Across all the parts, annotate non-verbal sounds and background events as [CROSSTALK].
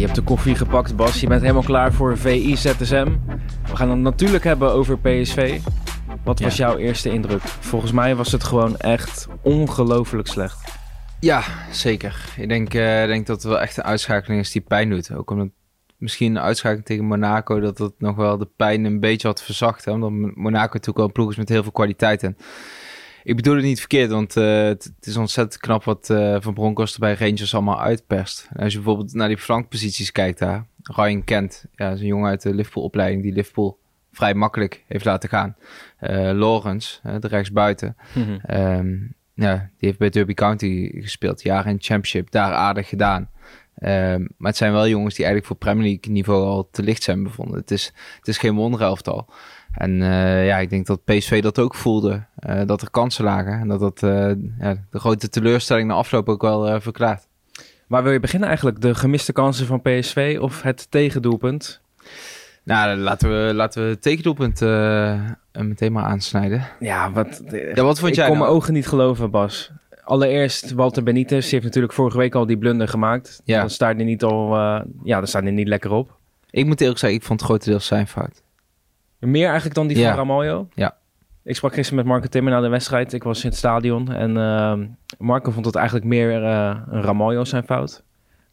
je hebt de koffie gepakt, Bas. Je bent helemaal klaar voor VI ZSM. We gaan het natuurlijk hebben over PSV. Wat was Ja. jouw eerste indruk? Volgens mij was het gewoon echt ongelooflijk slecht. Ja, zeker. Ik denk, eh, denk dat het wel echt een uitschakeling is die pijn doet. Ook omdat misschien een uitschakeling tegen Monaco... dat het nog wel de pijn een beetje had verzacht. Hè? Omdat Monaco natuurlijk wel een ploeg is met heel veel kwaliteit. En ik bedoel het niet verkeerd, want eh, het, het is ontzettend knap... wat eh, Van Bronckhorst bij Rangers allemaal uitperst. En als je bijvoorbeeld naar die flankposities kijkt daar... Ryan Kent, ja, dat is een jongen uit de Liverpool-opleiding... die Liverpool vrij makkelijk heeft laten gaan. Eh Lawrence, de rechtsbuiten... Ehm, ja, die heeft bij Derby County gespeeld. Jaren in Championship. Daar aardig gedaan. Ehm, maar het zijn wel jongens die eigenlijk voor Premier League niveau al te licht zijn bevonden. Het is, het is geen wonderelftal. En eh, ja, ik denk dat PSV dat ook voelde. eh, dat er kansen lagen. En dat dat eh, ja, de grote teleurstelling na afloop ook wel verklaart. Waar wil je beginnen eigenlijk? De gemiste kansen van PSV of het tegendoelpunt? Nou, laten we, laten we het tegendoelpunt meteen maar aansnijden. Ja, wat, Ja, wat vond ik jij kon nou? mijn ogen niet geloven, Bas. Allereerst Walter Benitez. Die heeft natuurlijk vorige week al die blunder gemaakt. Ja. Dan staat hij niet al, ja, dan staat hij niet lekker op. Ik moet eerlijk zeggen, ik vond het grotendeels zijn fout. Meer eigenlijk dan die Ja. van Ramaljo. Ja. Ik sprak gisteren met Marco Timmer na de wedstrijd. Ik was in het stadion. En ehm, Marco vond het eigenlijk meer eh, een Ramaljo zijn fout.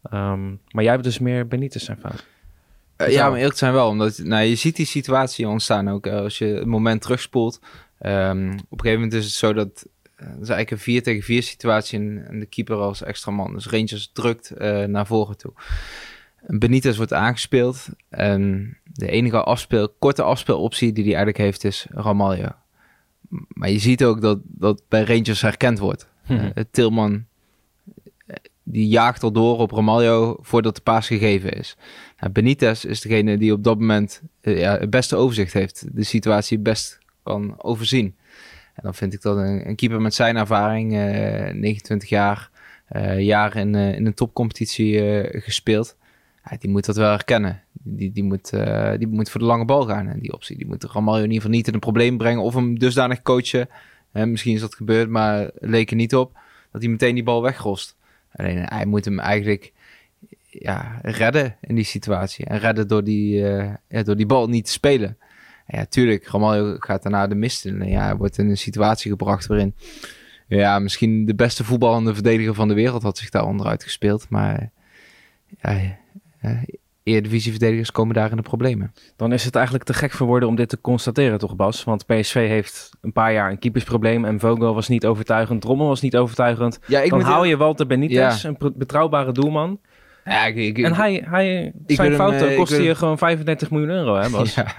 Ehm, maar jij hebt dus meer Benitez zijn fout. Eh, ja, maar eerlijk te zijn wel. Omdat nou, je ziet die situatie ontstaan ook. eh, als je het moment terugspoelt. Ehm, op een gegeven moment is het zo dat... eh, Het is eigenlijk een 4 tegen 4 situatie en, en de keeper als extra man. Dus Rangers drukt eh, naar voren toe. Benitez wordt aangespeeld. En de enige afspeel, korte afspeeloptie die hij eigenlijk heeft is Ramaljo. Maar je ziet ook dat dat bij Rangers herkend wordt. Mhm. Eh, Tilman eh, die jaagt al door op Ramaljo voordat de paas gegeven is. Nou, Benitez is degene die op dat moment eh, ja, het beste overzicht heeft. De situatie best kan overzien. En dan vind ik dat een, een keeper met zijn ervaring, eh 29 jaar, jaren in, in een topcompetitie gespeeld. Die moet dat wel herkennen. Die, die, moet, eh, die moet voor de lange bal gaan. En die optie die moet Ramaljo in ieder geval niet in een probleem brengen. Of hem dusdanig coachen. Hè, misschien is dat gebeurd, maar het leek er niet op. Dat hij meteen die bal wegrost. Alleen hij moet hem eigenlijk ja, redden in die situatie. En redden door die, eh, ja, door die bal niet te spelen. En ja, tuurlijk, Ramaljo gaat daarna de mist in. En ja, hij wordt in een situatie gebracht waarin... Ja, misschien de beste voetballende verdediger van de wereld had zich daar onderuit gespeeld. Maar ja, eh, Eredivisie-verdedigers komen daar in de problemen. Dan is het eigenlijk te gek voor woorden om dit te constateren, toch Bas? Want PSV heeft een paar jaar een keepersprobleem. En Vogel was niet overtuigend. Drommel was niet overtuigend. Ja, ik Dan hou je Walter Benitez, Ja. een betrouwbare doelman. Ja, ik, ik, En hij, hij, zijn fouten eh, kostte je gewoon 35 miljoen euro, hè Bas? [LAUGHS] Ja.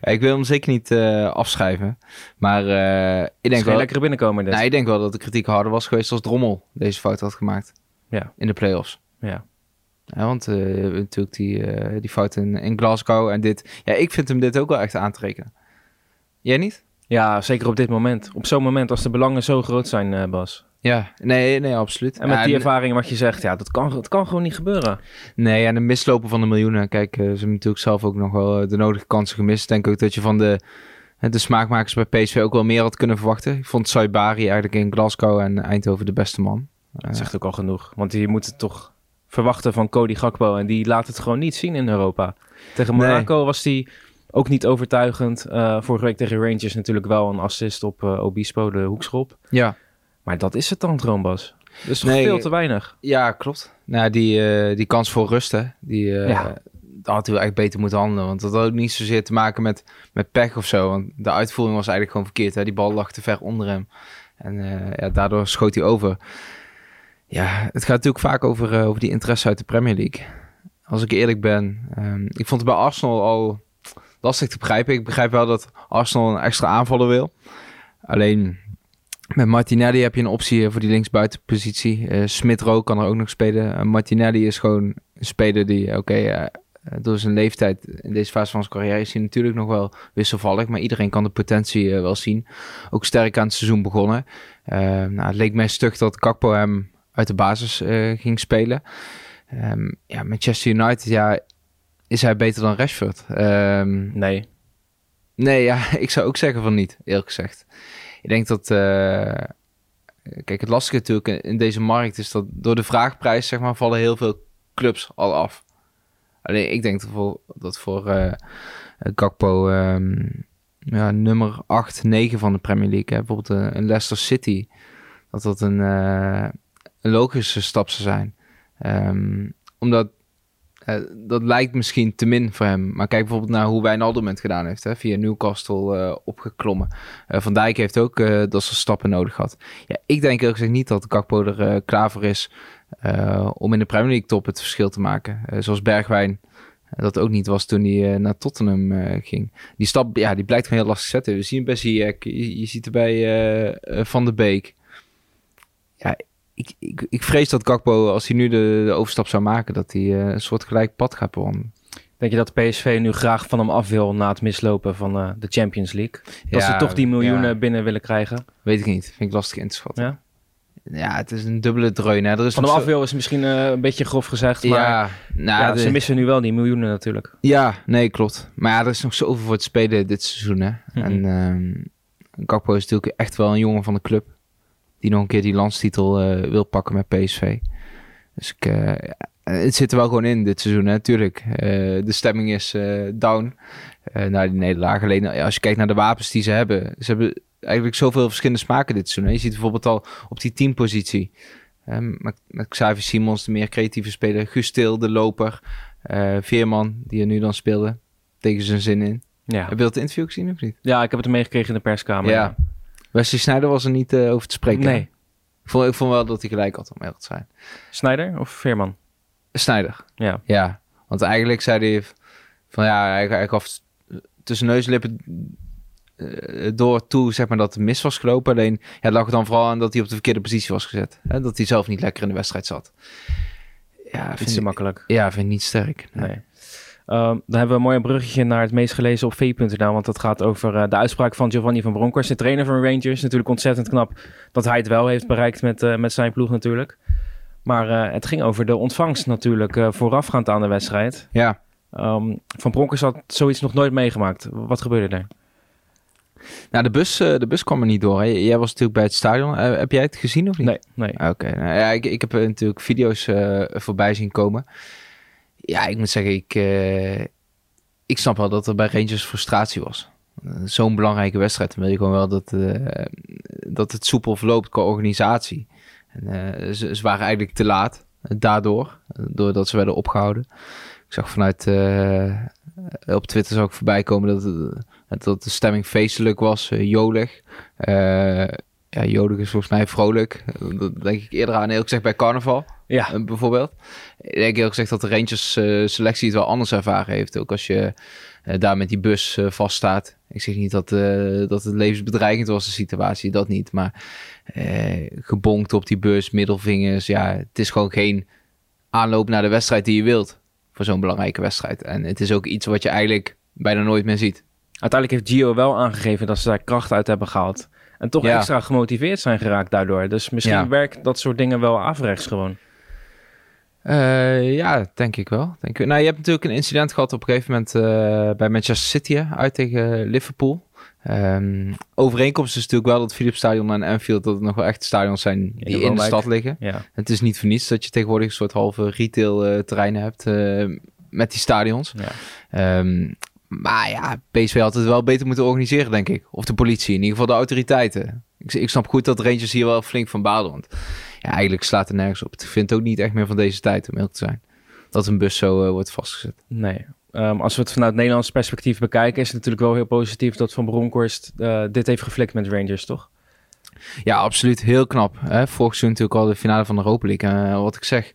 Ja, ik wil hem zeker niet eh, afschrijven. Maar eh, ik denk wel... lekkere dit. Nou, ik denk wel dat de kritiek harder was geweest als Drommel deze fout had gemaakt. Ja. In de play-offs. Ja. Ja, want eh, natuurlijk die, eh, die fout in, in Glasgow en dit. Ja, ik vind hem dit ook wel echt aan te rekenen. Jij niet? ja, zeker op dit moment. Op zo'n moment als de belangen zo groot zijn, eh, Bas. Ja, nee, nee, absoluut. En met Ja, die ervaring wat je zegt, ja, dat kan, dat kan gewoon niet gebeuren. Nee, en de mislopen van de miljoenen. Kijk, ze hebben natuurlijk zelf ook nog wel de nodige kansen gemist. Denk ook dat je van de, de smaakmakers bij PSV ook wel meer had kunnen verwachten. Ik vond Saibari eigenlijk in Glasgow en Eindhoven de beste man. Dat zegt ook al genoeg. Want je moet het toch verwachten van Cody Gakpo. En die laat het gewoon niet zien in Europa. Tegen Nee. Monaco was die ook niet overtuigend. Eh, vorige week tegen Rangers natuurlijk wel een assist op eh, Obispo, de hoekschop. Ja, Maar dat is het dan, Droombas. Toch Nee, veel te weinig. ja klopt. Nou, die, eh, die kans voor rusten, die Ja. dat had hij echt beter moeten handelen. Want dat had ook niet zozeer te maken met, met pech of zo. Want de uitvoering was eigenlijk gewoon verkeerd. Hè? Die bal lag te ver onder hem. En ja, daardoor schoot hij over. Ja, het gaat natuurlijk vaak over, eh, over die interesse uit de Premier League. Als ik eerlijk ben. ehm, ik vond het bij Arsenal al lastig te begrijpen. Ik begrijp wel dat Arsenal een extra aanvaller wil. Alleen met Martinelli heb je een optie voor die linksbuitenpositie. Eh Smith Rowe kan er ook nog spelen. Eh, Martinelli is gewoon een speler die, oké, eh, door zijn leeftijd in deze fase van zijn carrière is hij natuurlijk nog wel wisselvallig. Maar iedereen kan de potentie eh, wel zien. Ook sterk aan het seizoen begonnen. Eh, nou, het leek mij stug dat Kakpo hem uit de basis eh, ging spelen. Ehm, ja, Manchester United, ja, is hij beter dan Rashford? Ehm, Nee. Nee, ja, [LAUGHS] ik zou ook zeggen van niet, eerlijk gezegd. Ik denk dat... eh, kijk, het lastige natuurlijk in- deze markt is dat door de vraagprijs, zeg maar, vallen heel veel clubs al af. Alleen ik denk dat voor, dat voor uh, Gakpo ehm, ja, nummer 8, 9 van de Premier League, hè, bijvoorbeeld een Leicester City, dat dat een, een logische stap zou zijn. Um, omdat uh, dat lijkt misschien te min voor hem. Maar kijk bijvoorbeeld naar hoe Wijnaldum het gedaan heeft. Hè? Via Newcastle uh, opgeklommen. Uh, Van Dijk heeft ook dat ze stappen nodig gehad. Ja, ik denk ook gezegd niet dat Gakpo er klaar voor is om in de Premier League top het verschil te maken. zoals Bergwijn dat ook niet was toen hij naar Tottenham ging. Die stap, ja, die blijkt gewoon heel lastig zetten. We zien bij Ziyech, je, je ziet er bij Van de Beek. Ja, ik, ik, ik vrees dat Gakpo, als hij nu de, de overstap zou maken, dat hij uh, een soort gelijk pad gaat bewandelen. Denk je dat PSV nu graag van hem af wil na het mislopen van uh, de Champions League? Dat ja, ze toch die miljoenen ja. binnen willen krijgen? Weet ik niet. Vind ik lastig in te schatten. Ja? Ja, het is een dubbele dreun. Hè. Er is van hem af wil is misschien uh, een beetje grof gezegd, maar ja, nou, ja, de... ze missen nu wel die miljoenen natuurlijk. Ja, nee, klopt. Maar ja, er is nog zoveel voor het spelen dit seizoen. Hè. Mm -hmm. En um, Gakpo is natuurlijk echt wel een jongen van de club die nog een keer die landstitel uh, wil pakken met PSV. Dus ik, uh, het zit er wel gewoon in dit seizoen, natuurlijk. De stemming is down na die nederlaag. Alleen als je kijkt naar de wapens die ze hebben. Ze hebben eigenlijk zoveel verschillende smaken dit seizoen. Je ziet bijvoorbeeld al op die teampositie. met, met Xavier Simons, de meer creatieve speler. Gustil, de loper. Veerman, die er nu dan speelde. Tegen zijn zin in. Ja. Heb je dat interview gezien of niet? Ja, ik heb het meegekregen in de perskamer. Ja. Wesley Sneijder was er niet uh, over te spreken. Nee. Ik vond, ik vond wel dat hij gelijk had, om eerlijk te zijn. Snijder of Veerman? Snijder. Ja. Ja, want eigenlijk zei hij van ja, hij, hij gaf tussen neuslippen uh, door toe zeg maar dat het mis was gelopen. Alleen ja, het lag dan vooral aan dat hij op de verkeerde positie was gezet. Hè? Dat hij zelf niet lekker in de wedstrijd zat. Ja, vind ik makkelijk. Ja, vind ik niet sterk. nee. Um, dan hebben we een mooi bruggetje naar het meest gelezen op v.nl, want dat gaat over uh, de uitspraak van Giovanni van Bronckhorst, de trainer van Rangers. Natuurlijk ontzettend knap dat hij het wel heeft bereikt met, uh, met zijn ploeg natuurlijk. Maar uh, het ging over de ontvangst natuurlijk voorafgaand aan de wedstrijd. Ja. Um, van Bronckhorst had zoiets nog nooit meegemaakt. Wat gebeurde er? Nou, de bus, de bus kwam er niet door. Hè? Jij was natuurlijk bij het stadion. heb jij het gezien of niet? Nee, nee. Oké, okay. nou, ja, ik, ik heb natuurlijk video's voorbij zien komen. Ja, ik moet zeggen, ik, uh, ik snap wel dat er bij Rangers frustratie was. Zo'n belangrijke wedstrijd. Dan wil je gewoon wel dat, uh, dat het soepel verloopt qua organisatie. En, ze, ze, waren eigenlijk te laat daardoor, doordat ze werden opgehouden. Ik zag vanuit, op Twitter zou ik voorbij komen dat, dat de stemming feestelijk was, jolig ja, Jodig is volgens mij vrolijk. Dat denk ik eerder aan, heel gezegd, bij carnaval. Ja. Uh, bijvoorbeeld. Ik denk heel gezegd dat de Rangers uh, selectie het wel anders ervaren heeft. Ook als je uh, daar met die bus vaststaat. Ik zeg niet dat, dat het levensbedreigend was, de situatie. Dat niet. Maar gebonkt op die bus, middelvingers. Ja, het is gewoon geen aanloop naar de wedstrijd die je wilt. Voor zo'n belangrijke wedstrijd. En het is ook iets wat je eigenlijk bijna nooit meer ziet. Uiteindelijk heeft Gio wel aangegeven dat ze daar kracht uit hebben gehaald. En toch extra gemotiveerd zijn geraakt daardoor. Dus misschien ja. werkt dat soort dingen wel afrechts gewoon. Uh, ja, denk ik wel. Denk ik. Nou, je hebt natuurlijk een incident gehad op een gegeven moment uh, bij Manchester City uit tegen Liverpool. Um, overeenkomst is natuurlijk wel dat Philips Stadion en Anfield dat het nog wel echt stadions zijn die in de stad liggen. Ja. Het is niet voor niets dat je tegenwoordig een soort halve retail uh, terreinen hebt met die stadions. Ja. Um, maar ja, PSV had het wel beter moeten organiseren, denk ik. Of de politie, in ieder geval de autoriteiten. Ik, ik snap goed dat Rangers hier wel flink van balen. Want ja, eigenlijk slaat er nergens op. Ik vind het ook niet echt meer van deze tijd, om heel te zijn. Dat een bus zo uh, wordt vastgezet. Nee. Um, als we het vanuit Nederlands perspectief bekijken... is het natuurlijk wel heel positief dat Van Bronckhorst uh, dit heeft geflikt met Rangers, toch? Ja, absoluut. Heel knap. Hè? Vorig natuurlijk al de finale van de Europa League. En uh, wat ik zeg,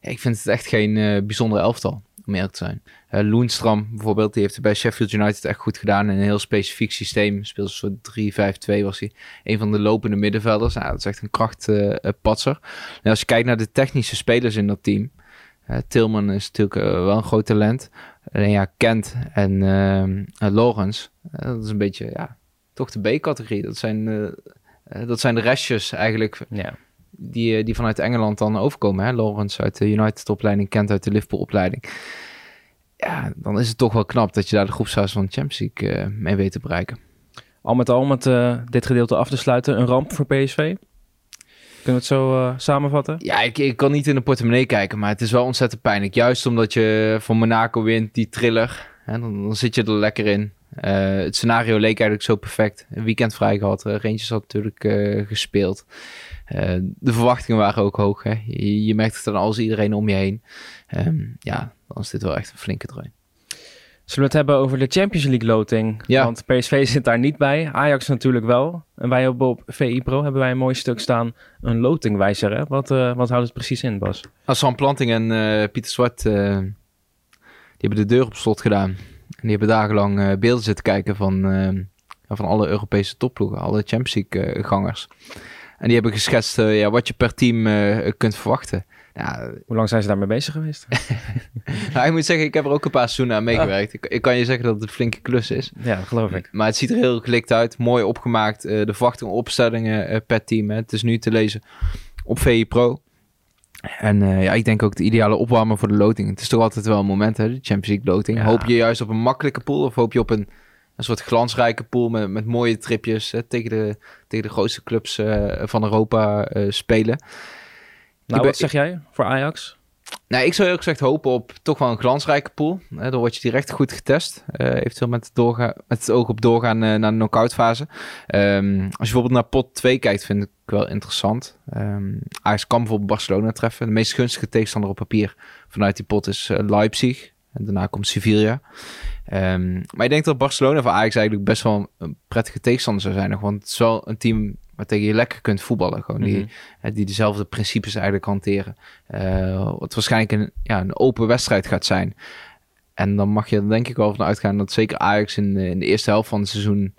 ik vind het echt geen bijzonder elftal om te zijn. Uh, Loenstram bijvoorbeeld, die heeft het bij Sheffield United echt goed gedaan. In een heel specifiek systeem. Speelt een soort 3-5-2 was hij. Een van de lopende middenvelders. Nou, dat is echt een krachtpatser. Uh, en als je kijkt naar de technische spelers in dat team. Tilman is natuurlijk wel een groot talent. Alleen ja, Kent en uh, Lawrence. dat is een beetje, ja, toch de B-categorie. Dat zijn, dat zijn de restjes eigenlijk. Ja. Die, die vanuit Engeland dan overkomen. Hè? Lawrence uit de United-opleiding, Kent uit de Liverpool-opleiding ja, dan is het toch wel knap dat je daar de groepsfase van de Champions League uh, mee weet te bereiken. Al met al, met uh, dit gedeelte af te sluiten, een ramp voor PSV? we het zo uh, samenvatten? Ja, ik, ik kan niet in de portemonnee kijken, maar het is wel ontzettend pijnlijk. Juist omdat je van Monaco wint, die thriller. Hè, dan, dan, zit je er lekker in. Uh, het scenario leek eigenlijk zo perfect. Een weekend vrij gehad. Uh, Rangers had natuurlijk uh, gespeeld. De verwachtingen waren ook hoog. Hè? Je, je merkt het dan als iedereen om je heen. Um, ja, dan is dit wel echt een flinke trein. Zullen we het hebben over de Champions League loting? Ja. Want PSV zit daar niet bij. Ajax natuurlijk wel. En wij hebben op VI Pro hebben wij een mooi stuk staan. Een lotingwijzer. Hè? Wat, uh, wat houdt het precies in, Bas? Hassan Planting en uh, Pieter Zwart... Uh, die hebben de deur op slot gedaan. En die hebben dagenlang beelden zitten kijken van, van alle Europese topploegen. Alle Champions League gangers. En die hebben geschetst ja, wat je per team kunt verwachten. Ja, Hoe lang zijn ze daarmee bezig geweest? [LAUGHS] nou, ik moet zeggen, ik heb er ook een paar seizoenen aan meegewerkt. Ik, ik, kan je zeggen dat het een flinke klus is. Ja, dat geloof ik. Maar het ziet er heel gelikt uit. Mooi opgemaakt. Uh, de verwachtingen opstellingen per team. Hè. Het is nu te lezen op VI Pro. En uh, ja, ik denk ook de ideale opwarmer voor de loting. Het is toch altijd wel een moment, hè, de Champions League loting. Ja. Hoop je juist op een makkelijke pool of hoop je op een, een soort glansrijke pool met, met mooie tripjes hè, tegen, de, tegen de grootste clubs van Europa spelen? Nou, wat zeg jij voor Ajax? Nou, ik zou ook gezegd hopen op toch wel een glansrijke pool. Hè, dan word je direct goed getest. Uh, eventueel met het, doorgaan, met het oog op doorgaan uh, naar de knock-out fase. Um, als je bijvoorbeeld naar pot 2 kijkt, vind ik wel interessant. Um, Ajax kan bijvoorbeeld Barcelona treffen. De meest gunstige tegenstander op papier vanuit die pot is uh, Leipzig. En daarna komt Sevilla. Um, maar ik denk dat Barcelona voor Ajax eigenlijk best wel een prettige tegenstander zou zijn. Want het is wel een team waar tegen je lekker kunt voetballen. Gewoon die, mm -hmm. die dezelfde principes eigenlijk hanteren. Uh, wat waarschijnlijk een, ja, een open wedstrijd gaat zijn. En dan mag je er denk ik wel van uitgaan dat zeker Ajax in, in de eerste helft van het seizoen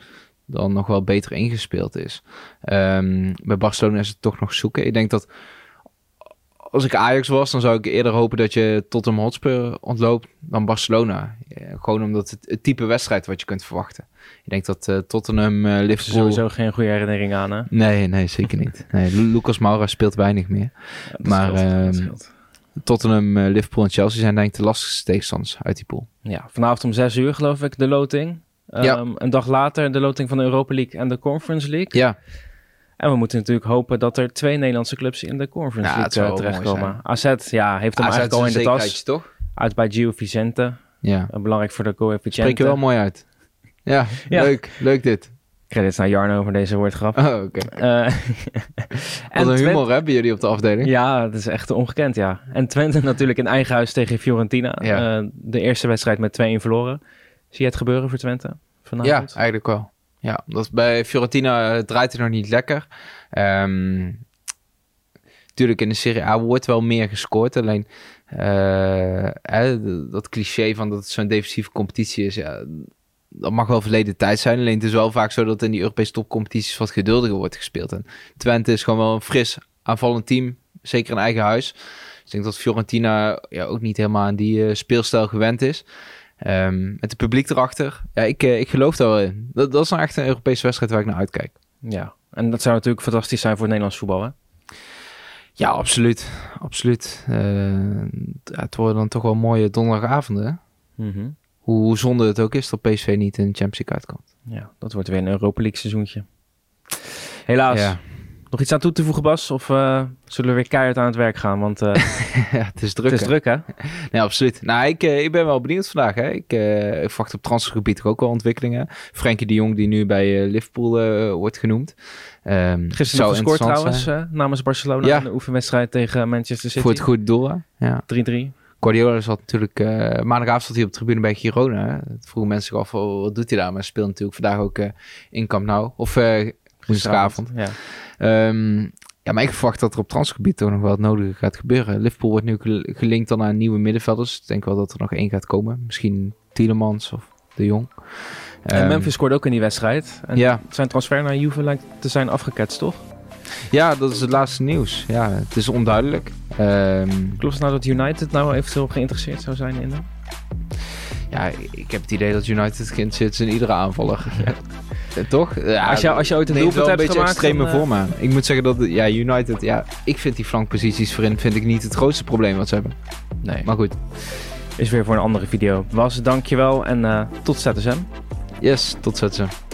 dan nog wel beter ingespeeld is. Um, bij Barcelona is het toch nog zoeken. Ik denk dat als ik Ajax was, dan zou ik eerder hopen dat je Tottenham Hotspur ontloopt dan Barcelona. Ja, gewoon omdat het, het type wedstrijd wat je kunt verwachten. Ik denk dat uh, Tottenham, uh, Liverpool... Sowieso geen goede herinnering aan, hè? Nee, nee, zeker niet. [LAUGHS] Nee, Lucas Moura speelt weinig meer. Ja, maar scheelt, uh, Tottenham, uh, Liverpool en Chelsea zijn denk ik de lastigste tegenstanders uit die pool. Ja, vanavond om zes uur geloof ik de loting. Um, Ja. Een dag later de loting van de Europa League en de Conference League. Ja, En we moeten natuurlijk hopen dat er twee Nederlandse clubs in de Conference Ja, het League mooi terechtkomen. AZ ja, heeft hem AZ eigenlijk al in de tas. toch? Uit bij Gio Vicente. Ja, Uh, belangrijk voor de coëfficiënten. spreek je wel mooi uit. Ja, Ja. leuk. Leuk dit. Credits naar Jarno voor deze woordgrap. Oh, oké. Eh, [LAUGHS] Wat een humor hebben jullie op de afdeling. Ja, dat is echt ongekend, ja. En Twente [LAUGHS] natuurlijk in eigen huis tegen Fiorentina. Ja. Eh, de eerste wedstrijd met 2-1 verloren. Zie je het gebeuren voor Twente Ja, vanavond? eigenlijk wel. Ja, dat bij Fiorentina eh, draait het nog niet lekker. Tuurlijk, in de Serie A wordt wel meer gescoord. Alleen eh, dat cliché van dat het zo'n defensieve competitie is, ja, dat mag wel verleden tijd zijn. Alleen het is wel vaak zo dat in die Europese topcompetities wat geduldiger wordt gespeeld. En Twente is gewoon wel een fris aanvallend team, zeker in eigen huis. Dus ik denk dat Fiorentina ja, ook niet helemaal aan die eh, speelstijl gewend is. Ehm, met het publiek erachter. Ja, ik, eh, ik geloof daar wel in. Dat, dat is nou echt een Europese wedstrijd waar ik naar uitkijk. Ja. En dat zou natuurlijk fantastisch zijn voor het Nederlands voetbal, hè? Ja, absoluut. Absoluut. Eh, het worden dan toch wel mooie donderdagavonden. Mhm. Hoe, hoe zonde het ook is dat PSV niet in de Champions League uitkomt. Ja, dat wordt weer een Europa League seizoentje. Helaas. Ja. Nog iets aan toe te voegen, Bas? Of eh, zullen we weer keihard aan het werk gaan? Want eh, [LAUGHS] ja, het is druk. het is hè? druk, hè? [LAUGHS] Nee, absoluut. Nou, ik, eh, ik ben wel benieuwd vandaag. Hè. Ik, eh, ik verwacht op transfergebied ook wel ontwikkelingen. Frenkie de Jong, die nu bij Liverpool wordt genoemd. Ehm, Gisteren gescoord trouwens, namens Barcelona. Ja. in de oefenwedstrijd tegen Manchester City. Voor het goed doel. hè. Ja. 3-3. Guardiola zat natuurlijk... maandagavond zat hij op de tribune bij Girona. Vroegen mensen zich af, oh, wat doet hij daar? Maar speelt natuurlijk vandaag ook in Camp Nou. Of woensdagavond. Ja. Ehm, ja, maar ik verwacht dat er op transgebied toch nog wel het nodige gaat gebeuren. Liverpool wordt nu gel- gelinkt dan aan nieuwe middenvelders. Ik denk wel dat er nog één gaat komen. Misschien Tielemans of De Jong. En Ehm, Memphis scoorde ook in die wedstrijd. En Ja, zijn transfer naar Juve lijkt te zijn afgeketst, toch? ja, dat is het laatste nieuws. Ja, het is onduidelijk. Ehm, Klopt het nou dat United nou eventueel geïnteresseerd zou zijn in hem? ja, ik heb het idee dat United geïnteresseerd is in iedere aanvaller. Eh, [LAUGHS] Toch? Ja, als, je, als je ooit een doelpunt wel een hebt beetje gemaakt... extreme dan, eh, vorm aan. Ik moet zeggen dat ja, United, ja, ik vind die flankposities voorin vind ik niet het grootste probleem wat ze hebben. Nee, Maar goed, is weer voor een andere video. Was, dankjewel en eh, tot ZSM. yes, tot ziens.